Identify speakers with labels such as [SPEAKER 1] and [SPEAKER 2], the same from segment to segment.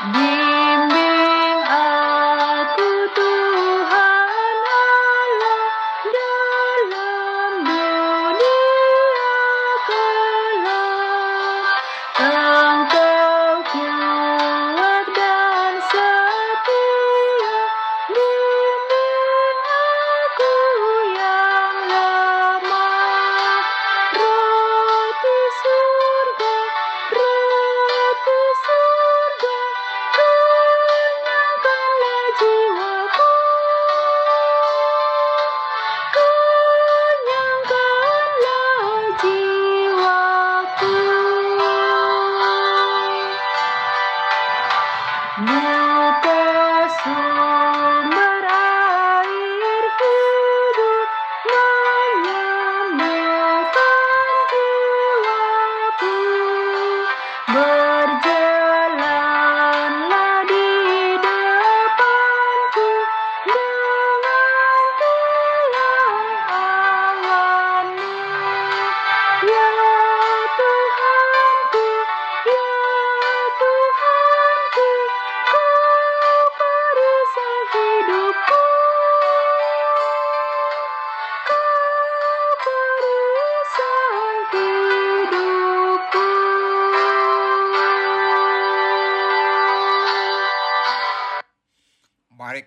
[SPEAKER 1] Mari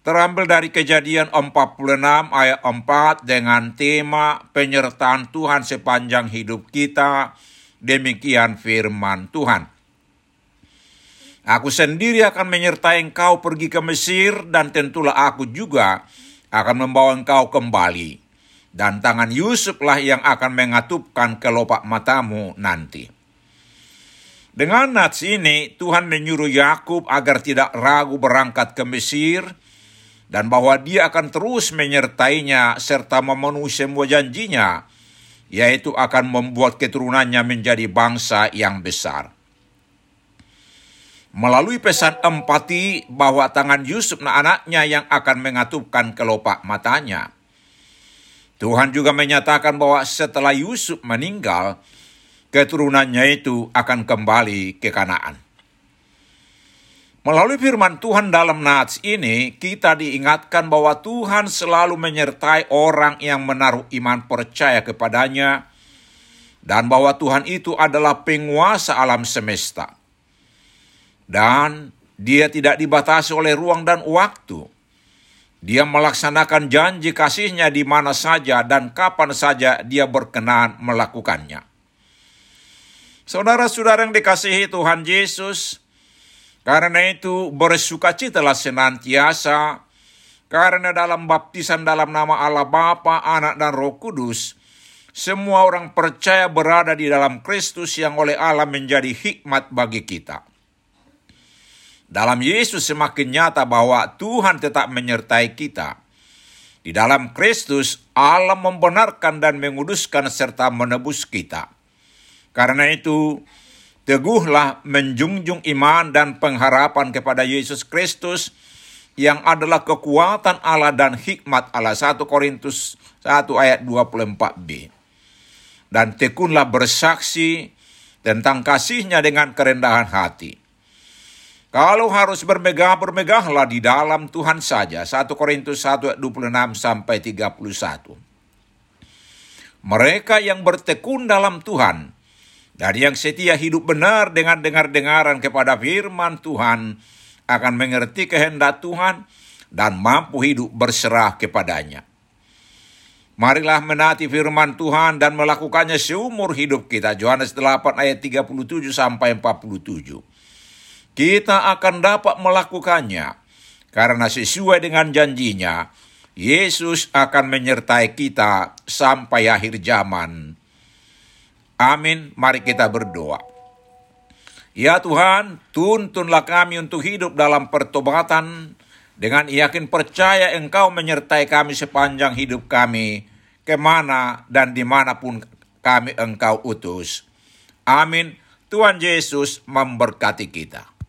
[SPEAKER 1] terambil dari kejadian 46 ayat 4 dengan tema penyertaan Tuhan sepanjang hidup kita. Demikian firman Tuhan. Aku sendiri akan menyertai engkau pergi ke Mesir dan tentulah aku juga akan membawa engkau kembali. Dan tangan Yusuflah yang akan mengatupkan kelopak matamu nanti. Dengan nats ini Tuhan menyuruh Yakub agar tidak ragu berangkat ke Mesir dan bahwa dia akan terus menyertainya serta memenuhi semua janjinya, yaitu akan membuat keturunannya menjadi bangsa yang besar. Melalui pesan empati bahwa tangan Yusuf anaknya yang akan mengatupkan kelopak matanya. Tuhan juga menyatakan bahwa setelah Yusuf meninggal, keturunannya itu akan kembali ke Kanaan.
[SPEAKER 2] Melalui firman Tuhan dalam nats ini, kita diingatkan bahwa Tuhan selalu menyertai orang yang menaruh iman percaya kepadanya, dan bahwa Tuhan itu adalah penguasa alam semesta. Dan dia tidak dibatasi oleh ruang dan waktu. Dia melaksanakan janji kasihnya di mana saja dan kapan saja dia berkenan melakukannya. Saudara-saudara yang dikasihi Tuhan Yesus, karena itu bersukacitalah senantiasa, karena dalam baptisan dalam nama Allah Bapa, Anak dan Roh Kudus, semua orang percaya berada di dalam Kristus yang oleh Allah menjadi hikmat bagi kita. Dalam Yesus semakin nyata bahwa Tuhan tetap menyertai kita. Di dalam Kristus, Allah membenarkan dan menguduskan serta menebus kita. Karena itu, teguhlah menjunjung iman dan pengharapan kepada Yesus Kristus yang adalah kekuatan Allah dan hikmat Allah. 1 Korintus 1 ayat 24b. Dan tekunlah bersaksi tentang kasihnya dengan kerendahan hati. Kalau harus bermegah, bermegahlah di dalam Tuhan saja. 1 Korintus 1 ayat 26 sampai 31. Mereka yang bertekun dalam Tuhan, dan yang setia hidup benar dengan dengar-dengaran kepada firman Tuhan akan mengerti kehendak Tuhan dan mampu hidup berserah kepadanya. Marilah menati firman Tuhan dan melakukannya seumur hidup kita. Yohanes 8 ayat 37 sampai 47. Kita akan dapat melakukannya karena sesuai dengan janjinya, Yesus akan menyertai kita sampai akhir zaman. Amin. Mari kita berdoa. Ya Tuhan, tuntunlah kami untuk hidup dalam pertobatan dengan yakin percaya Engkau menyertai kami sepanjang hidup kami, ke mana dan di mana pun kami Engkau utus. Amin. Tuhan Yesus memberkati kita.